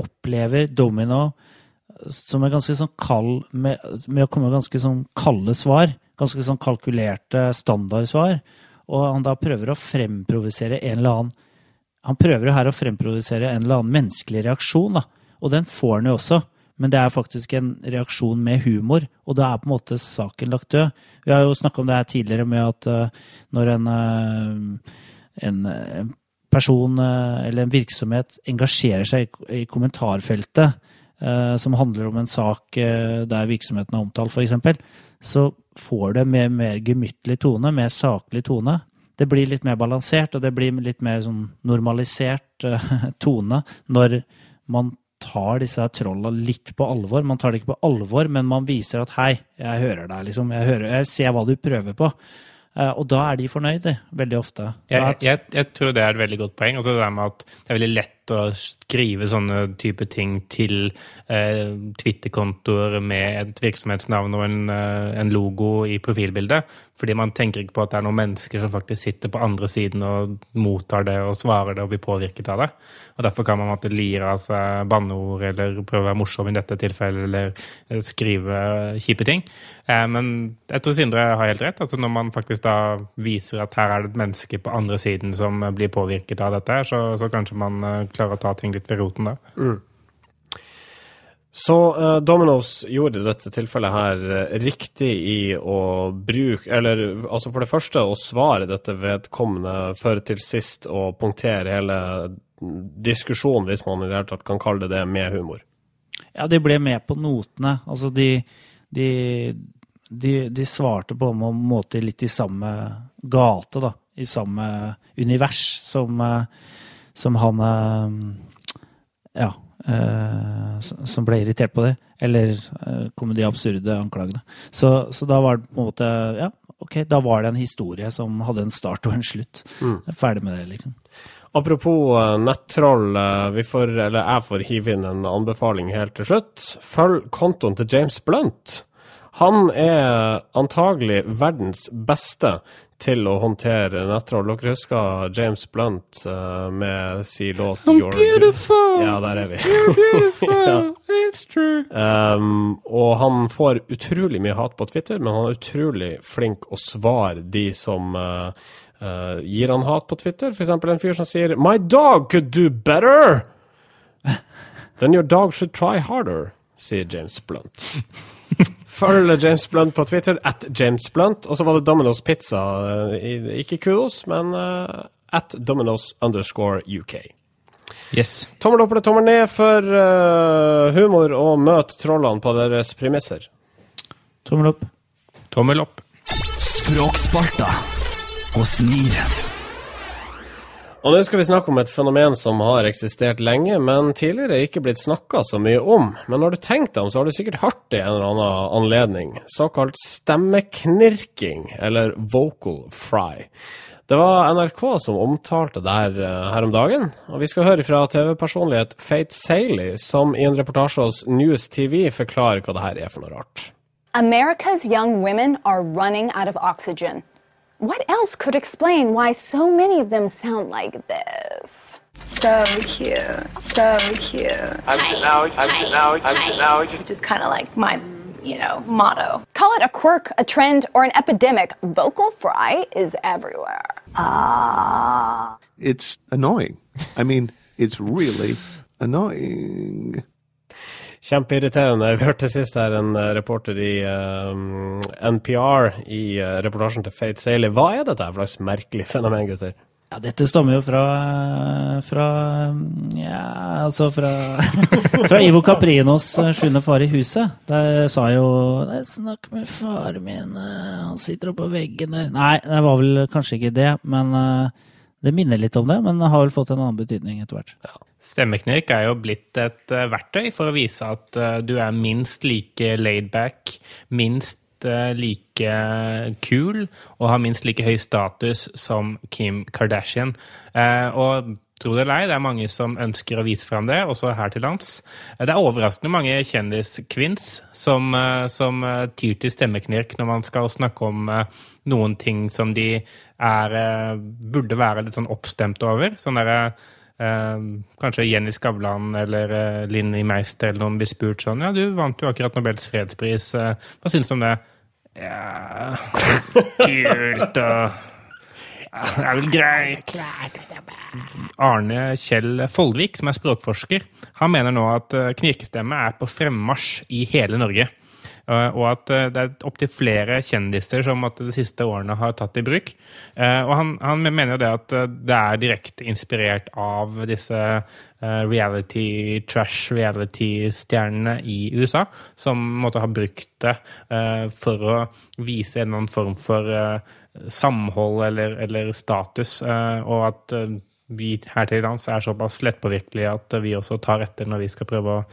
S2: opplever Domino som er ganske sånn kald med, med, å komme med ganske sånn kalde svar. Ganske sånn kalkulerte standardsvar. Og han da prøver å fremprovosere en eller annen Han prøver jo her å fremprovisere en eller annen menneskelig reaksjon, da. Og den får han jo også. Men det er faktisk en reaksjon med humor, og da er på en måte saken lagt død. Vi har jo snakka om det her tidligere med at uh, når en, uh, en, en, person eller en virksomhet engasjerer seg i kommentarfeltet, som handler om en sak der virksomheten er omtalt, f.eks., så får det med mer gemyttlig tone, mer saklig tone. Det blir litt mer balansert, og det blir litt mer sånn normalisert <laughs> tone når man tar disse trolla litt på alvor. Man tar det ikke på alvor, men man viser at 'hei, jeg hører deg', liksom. Jeg, hører, jeg ser hva du prøver på. Og da er de fornøyde, veldig ofte.
S3: Jeg, jeg, jeg, tror det er et veldig godt poeng. Altså det der med at det er veldig lett å skrive sånne type ting til eh, Twitter-kontoer med et virksomhetsnavn og en, eh, en, logo i profilbildet. Fordi man tenker ikke på at det er noen mennesker som faktisk sitter på andre siden og mottar det og svarer det og blir påvirket av det. Og Derfor kan man måtte lire av seg banneord eller prøve å være morsom i dette tilfellet eller eh, skrive kjipe ting. Eh, men jeg tror Sindre har helt rett. altså Når man faktisk da viser at her er det et menneske på andre siden som blir påvirket av dette, så, så kanskje man eh, klarer å ta ting litt ved roten der. Mm.
S1: Så uh, Domino's gjorde dette tilfellet her uh, riktig i å bruke Eller altså for det første å svare dette vedkommende for til sist å punktere hele diskusjonen, hvis man i det hele tatt kan kalle det det, med humor.
S2: Ja, de ble med på notene. Altså de, de, de, de svarte på en måte litt i samme gate, da. I samme univers som uh, som han eh, Ja. Eh, som ble irritert på det. Eller eh, kom med de absurde anklagene. Så, så, da var det på en måte Ja, ok, da var det en historie som hadde en start og en slutt. Mm. Ferdig med det, liksom.
S1: Apropos nettroll, vi får, eller jeg får hive inn en anbefaling helt til slutt. Følg kontoen til James Blunt. Han er antagelig verdens beste til å håndtere nettroll. Dere husker James Blunt uh, med si låt
S3: I'm beautiful!
S1: Ja, der er vi.
S3: You're <laughs> beautiful! ja. It's true.
S1: Um, og han får utrolig mye hat på Twitter, men han er utrolig flink å svare de som uh, uh, gir han hat på Twitter. For eksempel en fyr som sier My dog could do better! <laughs> Then your dog should try harder, sier James Blunt. Følg James Blunt på Twitter, at James Blunt. Og så var det Domino's Pizza. Ikke kudos, men at Domino's underscore UK.
S3: Yes.
S1: Tommel opp eller tommel ned for uh, humor, og møt trollene på deres premisser.
S2: Tommel opp.
S3: Tommel opp.
S4: Språksparta og Sniren.
S1: Og nå skal vi snakke om et fenomen som har eksistert lenge, men tidligere ikke blitt snakka så mye om. Men når du tenker deg om, så har du sikkert hørt det i en eller annen anledning. Såkalt stemmeknirking, eller vocal fry. Det var NRK som omtalte det her, her om dagen, og vi skal høre fra TV-personlighet Fate Saley, som i en reportasje hos News TV forklarer hva det her er for noe rart.
S5: America's young women are running out of oxygen. What else could explain why so many of them sound like this?
S6: So cute, so cute. Which is kind of like my, you know, motto.
S5: Call it a quirk, a trend, or an epidemic. Vocal fry is everywhere.
S6: Ah.
S7: It's annoying. I mean, it's really annoying.
S1: Kjempeirriterende. Vi hørte sist her en eh, reporter i um, NPR i uh, reportasjen til Fate Saley. Hva er dette for slags merkelig fenomen, gutter?
S2: Ja, dette stammer jo fra fra Ja, altså fra <laughs> Fra Ivo Caprinos sjuende far i huset. Der sa jo 'Snakk med faren min, han sitter oppå der'. Nei, det var vel kanskje ikke det, men det minner litt om det. Men har vel fått en annen betydning etter hvert. Ja.
S3: Stemmeknirk er jo blitt et uh, verktøy for å vise at uh, du er minst like laidback, minst uh, like kul og har minst like høy status som Kim Kardashian. og tro det eller ei, det er mange som ønsker å vise fram det, også her til lands. Det er overraskende mange kjendiskvinns som, som tyr til stemmeknirk når man skal snakke om noen ting som de er, burde være litt sånn oppstemte over. Sånn derre Uh, kanskje Jenny Skavlan eller uh, Linni Meister eller noen blir spurt sånn Ja, du vant jo akkurat Nobels fredspris. Uh, hva syns du om det? Ja Kult og ja, Det er vel greit. Arne Kjell Foldvik, som er språkforsker, han mener nå at knirkestemme er på fremmarsj i hele Norge. Eh, og at eh, det er opptil flere kjendiser som de siste årene har tatt i bruk. Eh, og han, han mener jo det at det er direkte inspirert av disse reality, trash reality-stjernene i USA, som måtte ha brukt det for å vise en eller annen form for samhold eller, eller status, og at vi her til lands er såpass lettpåvirkelige at vi også tar etter når vi skal prøve å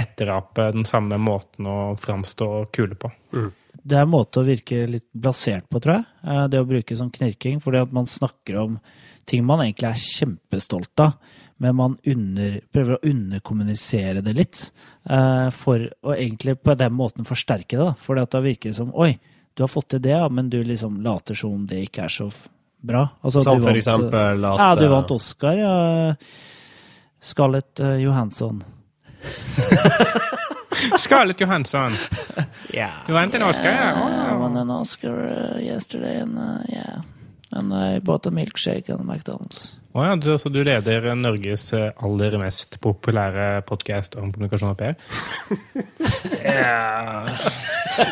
S3: etterape den samme måten å framstå kule på. Mm.
S2: Det er en måte å virke litt blasert på, tror jeg. Eh, det å bruke som knirking. Fordi at man snakker om ting man egentlig er kjempestolt av, men man under, prøver å underkommunisere det litt. Eh, for å egentlig på den måten forsterke det. Fordi at da virker det som Oi, du har fått til det, men du liksom later som om det ikke er så bra.
S1: Altså, som for eksempel
S2: at Ja, du vant Oscar, ja. Scarlett Johansson. <laughs>
S3: Scarlett Johansson.
S2: Yeah.
S3: Du vant an Oscar, ja?
S2: oh. I won an Oscar uh, yesterday, and uh, yeah. And jeg bought a milkshake at McDonald's.
S3: Oh, ja, du, så du leder Norges uh, aller mest populære podkast om kommunikasjon og PR?
S1: yeah.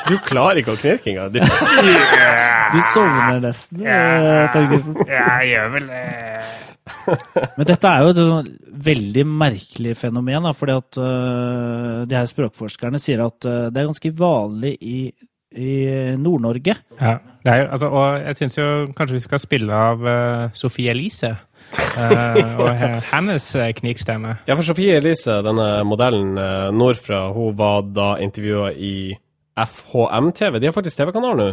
S1: Du klarer ikke å knirke engang. Du,
S2: yeah. du sovner nesten, yeah. Torgesen.
S3: Ja, jeg gjør vel det.
S2: Men dette er jo et sånn veldig merkelig fenomen. Da, fordi at uh, de her språkforskerne sier at uh, det er ganske vanlig i, i Nord-Norge.
S3: Ja, er, altså, og jeg syns jo kanskje vi skal spille av uh, Sofie Elise. og hennes knikstemme.
S1: Ja, for Sofie Elise, denne modellen nordfra, hun var da intervjua i FHM-TV. De har faktisk TV-kanal nå.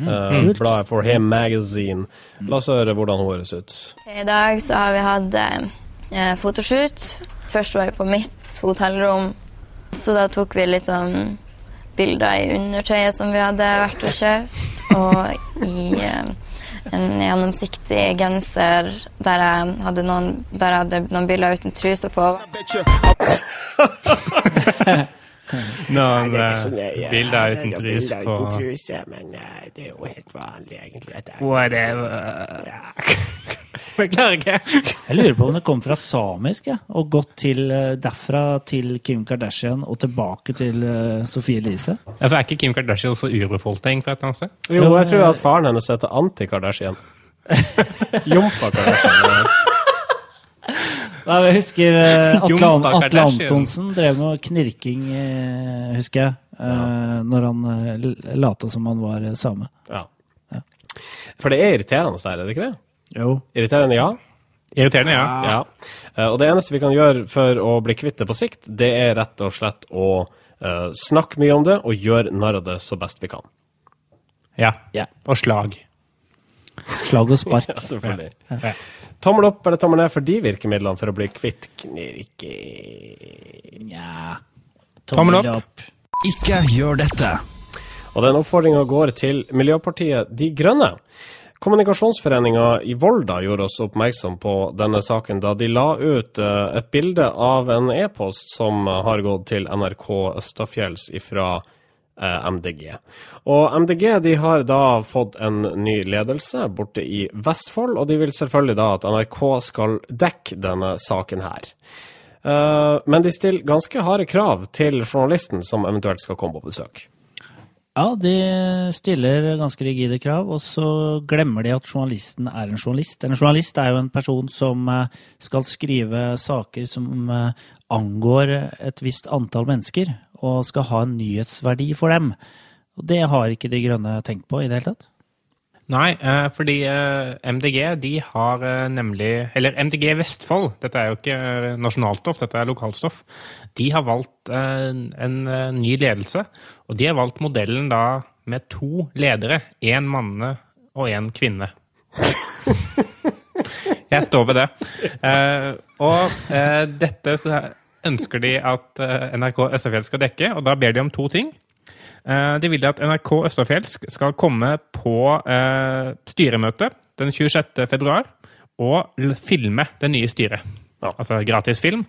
S1: Mm, bladet For Him Magazine. La oss høre hvordan hun høres ut.
S8: I dag så har vi hatt eh, fotoshoot. Først var vi på mitt hotellrom, så da tok vi litt sånn bilder i undertøyet som vi hadde vært og kjøpt, og i eh, en gjennomsiktig genser der jeg hadde noen, der jeg hadde noen bilder uten truse på. <laughs>
S3: Noen bilder uten trus på
S1: truse, men eh, det er jo helt vanlig, egentlig.
S3: Whatever. <laughs> Beklager ikke.
S2: Jeg lurer på om det kom fra samisk, ja, og gått til, eh, derfra til Kim Kardashian og tilbake til uh, Sofie Elise.
S3: Ja, for Er ikke Kim Kardashian også urbefolkning fra et eller annet sted?
S1: Jo, jeg tror at faren hennes heter Anti-Kardashian. <laughs> Jompa Kardashian.
S2: Nei, jeg husker eh, Atle, Atle Antonsen drev med knirking, eh, husker jeg, Ja. når han eh, lata som han var eh, same.
S1: Ja. For det er irriterende der, er det ikke det?
S2: Jo.
S1: Irriterende, ja.
S3: Irriterende, ja.
S1: ja. Eh, Og det eneste vi kan gjøre for å bli kvitt det på sikt, det er rett og slett å eh, snakke mye om det og gjøre narr av det så best vi kan.
S3: Ja.
S2: Ja.
S3: Og slag.
S2: Slag og spark. <laughs>
S1: Ja, selvfølgelig.
S3: Ja.
S1: Tommel opp eller tommel ned for de virkemidlene for å bli kvitt knirke...
S2: Nja
S3: Tommel opp.
S4: Ikke gjør dette.
S1: Og den oppfordringa går til Miljøpartiet De Grønne. Kommunikasjonsforeninga i Volda gjorde oss oppmerksom på denne saken da de la ut eh, et bilde av en e-post som har gått til NRK Østafjells ifra MDG. Og MDG de har da fått en ny ledelse borte i Vestfold, og de vil selvfølgelig da at NRK skal dekke denne saken her. Eh, men de stiller ganske harde krav til journalisten som eventuelt skal komme på besøk.
S2: Ja, de stiller ganske rigide krav, og så glemmer de at journalisten er en journalist. En journalist er jo en person som eh, skal skrive saker som eh, angår et visst antall mennesker, og skal ha en nyhetsverdi for dem. Og det har ikke De Grønne tenkt på i det hele tatt.
S3: Nei, eh, fordi eh, MDG de har eh, nemlig Eller MDG Vestfold, dette er jo ikke nasjonalstoff, dette er lokalstoff. De har valgt en ny ledelse, og de har valgt modellen da med to ledere. Én manne og én kvinne. <laughs> Jeg står ved det. Eh, og eh, dette så ønsker de at eh, NRK Østafjell skal dekke, og da ber de om to ting. Eh, De vil at NRK Østafjellsk skal komme på eh, styremøte den 26. februar og filme det nye styret. Altså gratis film.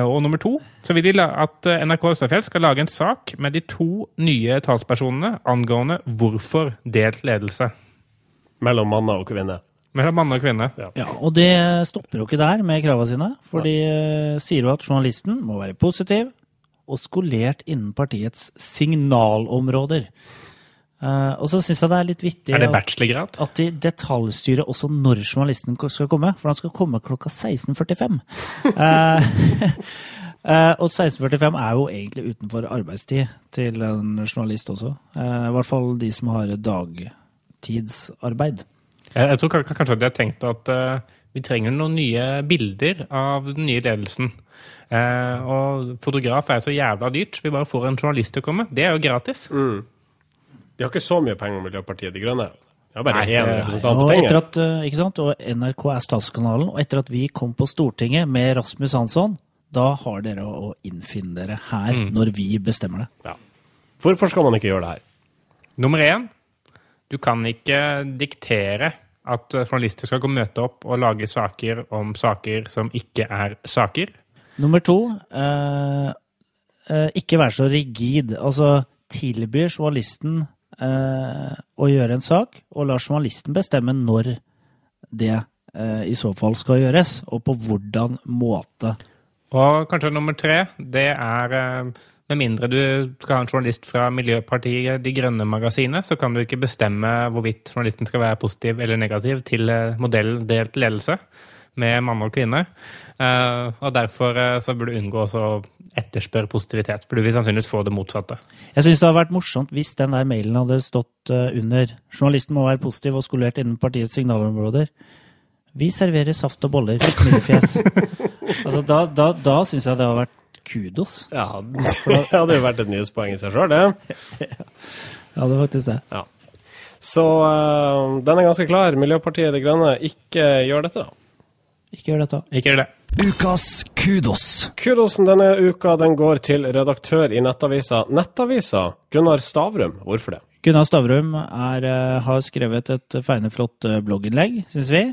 S3: Og nummer to så vil de at NRK Østafjell skal lage en sak med de to nye talspersonene angående hvorfor delt ledelse
S1: Mellom manner og kvinner.
S3: Mellom mann og kvinne.
S2: Ja, Og det stopper jo ikke der med kravene sine, for de eh, sier jo at journalisten må være positiv og skolert innen partiets signalområder. Uh, og så syns jeg det er litt vittig
S3: Er det
S2: at- at de detaljstyrer også når journalisten skal komme, for han skal komme klokka 16.45. uh, uh, og 16.45 er jo egentlig utenfor arbeidstid til en journalist også. Eh, I hvert fall de som har dagtidsarbeid.
S3: Jeg, jeg tror kanskje at de har tenkt at uh, vi trenger noen nye bilder av den nye ledelsen. Uh, og fotograf er jo så jævla dyrt. Vi bare får en journalist til å komme. Det er jo gratis.
S1: De har ikke så mye penger, Miljøpartiet De Grønne. De har bare én representant på
S2: penger. etter at, eh, ikke sant? og NRK er statskanalen, og etter at vi kom på Stortinget med Rasmus Hansson, da har dere å innfinne dere her når vi bestemmer det.
S1: Ja. Hvorfor skal man ikke gjøre det her?
S3: Nummer én, du kan ikke diktere at eh, journalister skal gå og møte opp og lage saker om saker som ikke er saker.
S2: Nummer to, eh, eh, ikke være så rigid. Altså tilbyr journalisten eh, å gjøre en sak, og la journalisten bestemme når det eh, i så fall skal gjøres, og på hvordan måte.
S3: Og kanskje nummer tre, det er eh, med mindre du skal ha en journalist fra Miljøpartiet De Grønne-magasinet, så kan du ikke bestemme hvorvidt journalisten skal være positiv eller negativ til modelldelt delt ledelse med mann og kvinne. Eh, og derfor eh, så burde du unngå å etterspørre positivitet, for du vil sannsynligvis få det motsatte.
S2: Jeg syns det hadde vært morsomt hvis den der mailen hadde stått eh, under 'Journalisten må være positiv og skolert innen partiets signalområder'. Vi serverer saft og boller. Smilefjes. <laughs> altså, da da, da syns jeg det hadde vært kudos. <laughs>
S1: Ja, Det hadde jo vært et nyhetspoeng i seg sjøl, det. <laughs>
S2: Ja, det er faktisk det.
S1: Ja. Så uh, den er ganske klar. Miljøpartiet De Grønne, ikke gjør dette, da.
S2: Ikke gjør dette.
S3: Ikke gjør det.
S4: Ukas kudos.
S1: Kudosen denne uka den går til redaktør i Nettavisa Nettavisa, Gunnar Stavrum. Hvorfor det?
S2: Gunnar Stavrum er, uh, har skrevet et feineflott uh, blogginnlegg, syns vi,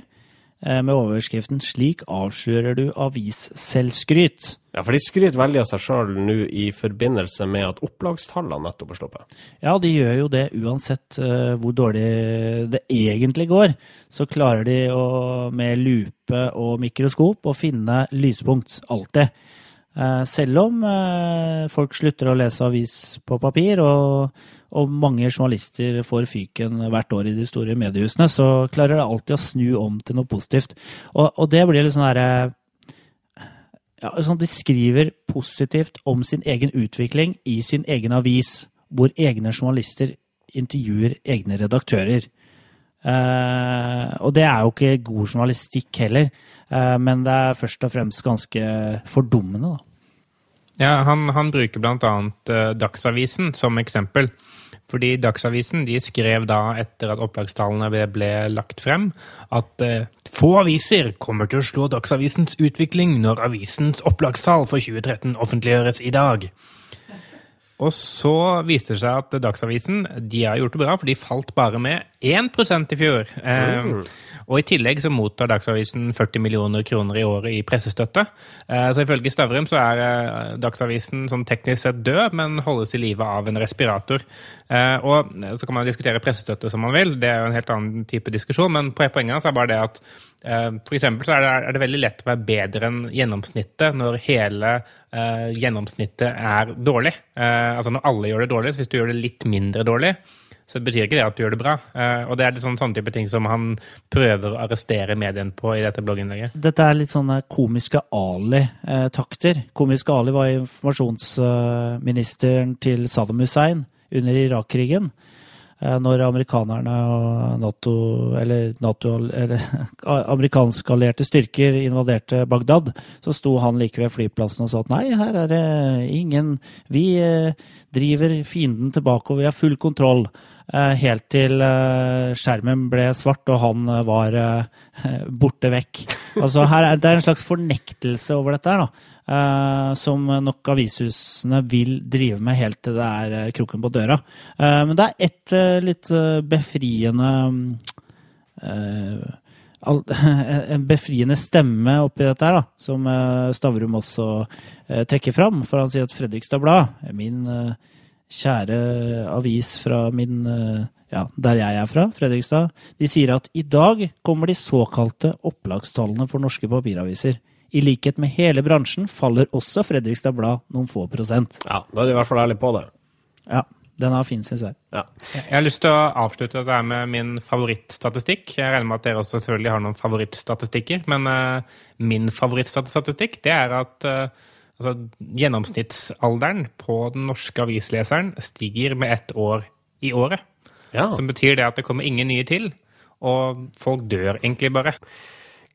S2: med overskriften 'Slik avslører du avisselvskryt'.
S1: Ja, for de skryter veldig av seg sjøl nå i forbindelse med at opplagstallene nettopp er sluppet.
S2: Ja, de gjør jo det uansett uh, hvor dårlig det egentlig går. Så klarer de å, med lupe og mikroskop å finne lyspunkt. Alltid. Uh, selv om uh, folk slutter å lese avis på papir, og, og, mange journalister får fyken hvert år i de store mediehusene, så klarer de alltid å snu om til noe positivt. Og, og det blir litt sånn herre ja, sånn De skriver positivt om sin egen utvikling i sin egen avis, hvor egne journalister intervjuer egne redaktører. Uh, og det er jo ikke god journalistikk heller, uh, men det er først og fremst ganske fordummende, da.
S3: Ja, han, han bruker bl.a. Uh, Dagsavisen som eksempel. Fordi Dagsavisen de skrev da, etter at opplagstallene ble, ble lagt frem, at eh, få aviser kommer til å slå Dagsavisens utvikling når avisens opplagstall for 2013 offentliggjøres i dag. Og så viste det seg at Dagsavisen de har gjort det bra, for de falt bare med 1% i fjor. Eh, og i tillegg så mottar Dagsavisen 40 millioner kroner i året i pressestøtte. Eh, så ifølge Stavrum så er eh, Dagsavisen sånn teknisk sett død, men holdes i live av en respirator. Eh, og så kan man diskutere pressestøtte som man vil, det er jo en helt annen type diskusjon, men poenget så er bare det at eh, for så er det, er det veldig lett å være bedre enn gjennomsnittet når hele eh, gjennomsnittet er dårlig. Eh, altså når alle gjør det dårlig, så hvis du gjør det litt mindre dårlig, så betyr ikke det at du gjør det bra. Eh, og det er litt sånn, sånne type ting som han prøver å arrestere medien på i dette blogginnlegget.
S2: Dette er litt sånne komiske Ali-takter. Komiske Ali var informasjonsministeren til Saddam Hussein under Irak-krigen. Uh, når amerikanerne og Nato, eller, NATO, eller <laughs> amerikanske allierte styrker invaderte Bagdad, så sto han like ved flyplassen og sa at nei, her er det ingen Vi uh, driver fienden tilbake, og vi har full kontroll. Eh, helt til eh, skjermen ble svart og han eh, var <laughs> borte vekk. Altså er Det er en slags fornektelse over dette her, da. Som nok avishusene vil drive med helt til det er kroken på døra. Men det er ett litt befriende <laughs> en befriende stemme oppi dette her, da, som Stavrum også trekker fram. For han sier at Fredrikstad Blad, min kjære avis fra min eh, ja, der jeg er fra, Fredrikstad, de sier at i dag kommer de såkalte opplagstallene for norske papiraviser. I likhet med hele bransjen faller også Fredrikstad Blad noen få prosent.
S1: Ja, da er de i hvert fall ærlige på det.
S2: Ja, den er fin, syns jeg.
S3: Ja. Jeg har lyst til å avslutte dette med min favorittstatistikk. Jeg regner med at dere også selvfølgelig har noen favorittstatistikker, men uh, min favorittstatistikk det er at uh, altså, Gjennomsnittsalderen på den norske avisleseren stiger med ett år i året. Ja. Som betyr det at det kommer ingen nye til, og folk dør egentlig bare.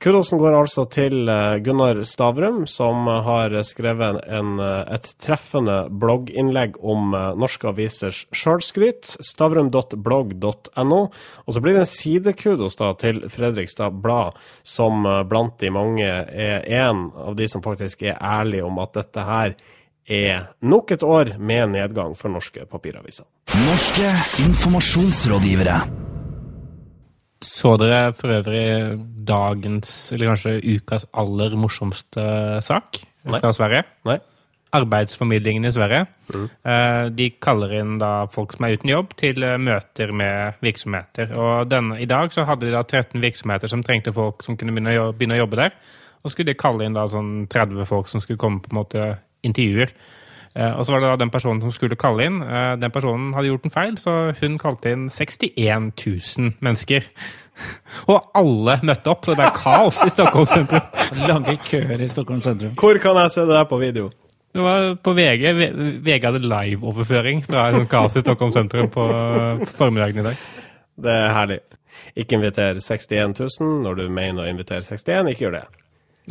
S1: Kudosen går altså til eh, Gunnar Stavrum, som har skrevet en, eh, et treffende blogginnlegg om eh, norske avisers sjølskryt. Stavrum.blogg.no. Og så blir det en sidekudos da til Fredrikstad Blad, som blant de mange er en av de som faktisk er ærlige om at dette her er nok et år med nedgang for norske papiraviser.
S4: Norske informasjonsrådgivere.
S3: Så dere for øvrig dagens, eller kanskje ukas aller morsomste sak Nei. fra Sverige?
S1: Nei.
S3: Arbeidsformidlingen i Sverige. Mm. Eh, de kaller inn da folk som er uten jobb, til eh, møter med virksomheter. Og denne, I dag så hadde de da 13 virksomheter som trengte folk som kunne begynne å, begynne å jobbe der. Og skulle de kalle inn da sånn 30 folk som skulle komme på en måte intervjuer. Eh, og så var det da den personen som skulle kalle inn. Eh, den personen hadde gjort en feil, så hun kalte inn 61 000 mennesker. <laughs> Og alle møtte opp, så det er kaos i Stockholm sentrum. <laughs>
S2: Lange køer i Stockholm sentrum.
S1: Hvor kan jeg se det der på video?
S3: Det var på VG. VG hadde liveoverføring fra en kaos i Stockholm sentrum på formiddagen i dag.
S1: Det er herlig. Ikke inviter 61 000 når du mener å invitere 61. Ikke gjør det.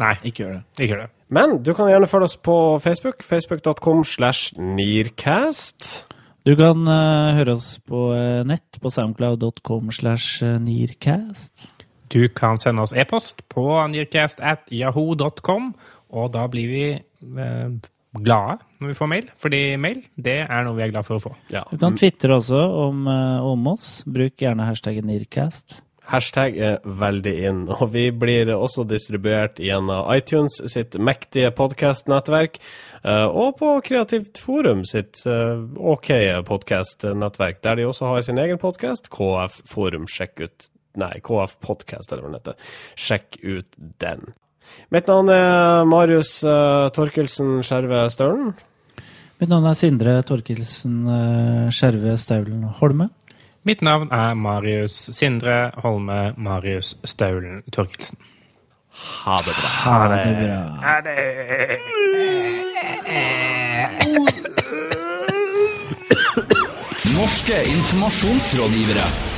S3: Nei, ikke gjør det. Ikke gjør det.
S1: Men du kan gjerne følge oss på Facebook. Facebook.com slash Nearcast.
S2: Du kan uh, høre oss på uh, nett på soundcloud.com slash nearcast.
S3: Du kan sende oss e-post på nearcast at yahoo.com, og da blir vi uh, glade når vi får mail, fordi mail det er noe vi er glad for å få.
S2: Ja. Du kan tvitre også om, om oss. Bruk gjerne hashtaggen nearcast.
S1: Hashtag er veldig inn, og vi blir også distribuert gjennom iTunes sitt mektige podkastnettverk, eh, og på Kreativt Forum sitt eh, OK podkastnettverk, der de også har sin egen podkast, KF Forum. Sjekk ut Nei, KF Podcast, eller hva den heter. Sjekk ut den. Mitt navn er Marius uh, Torkelsen Skjerve Staulen.
S2: Mitt navn er Sindre Torkelsen Skjerve Staulen Holme.
S3: Mitt navn er Marius Sindre Holme Marius Staulen Torkelsen.
S1: Ha det bra.
S2: Ha det bra.
S3: Ha det.
S4: Norske informasjonsrådgivere.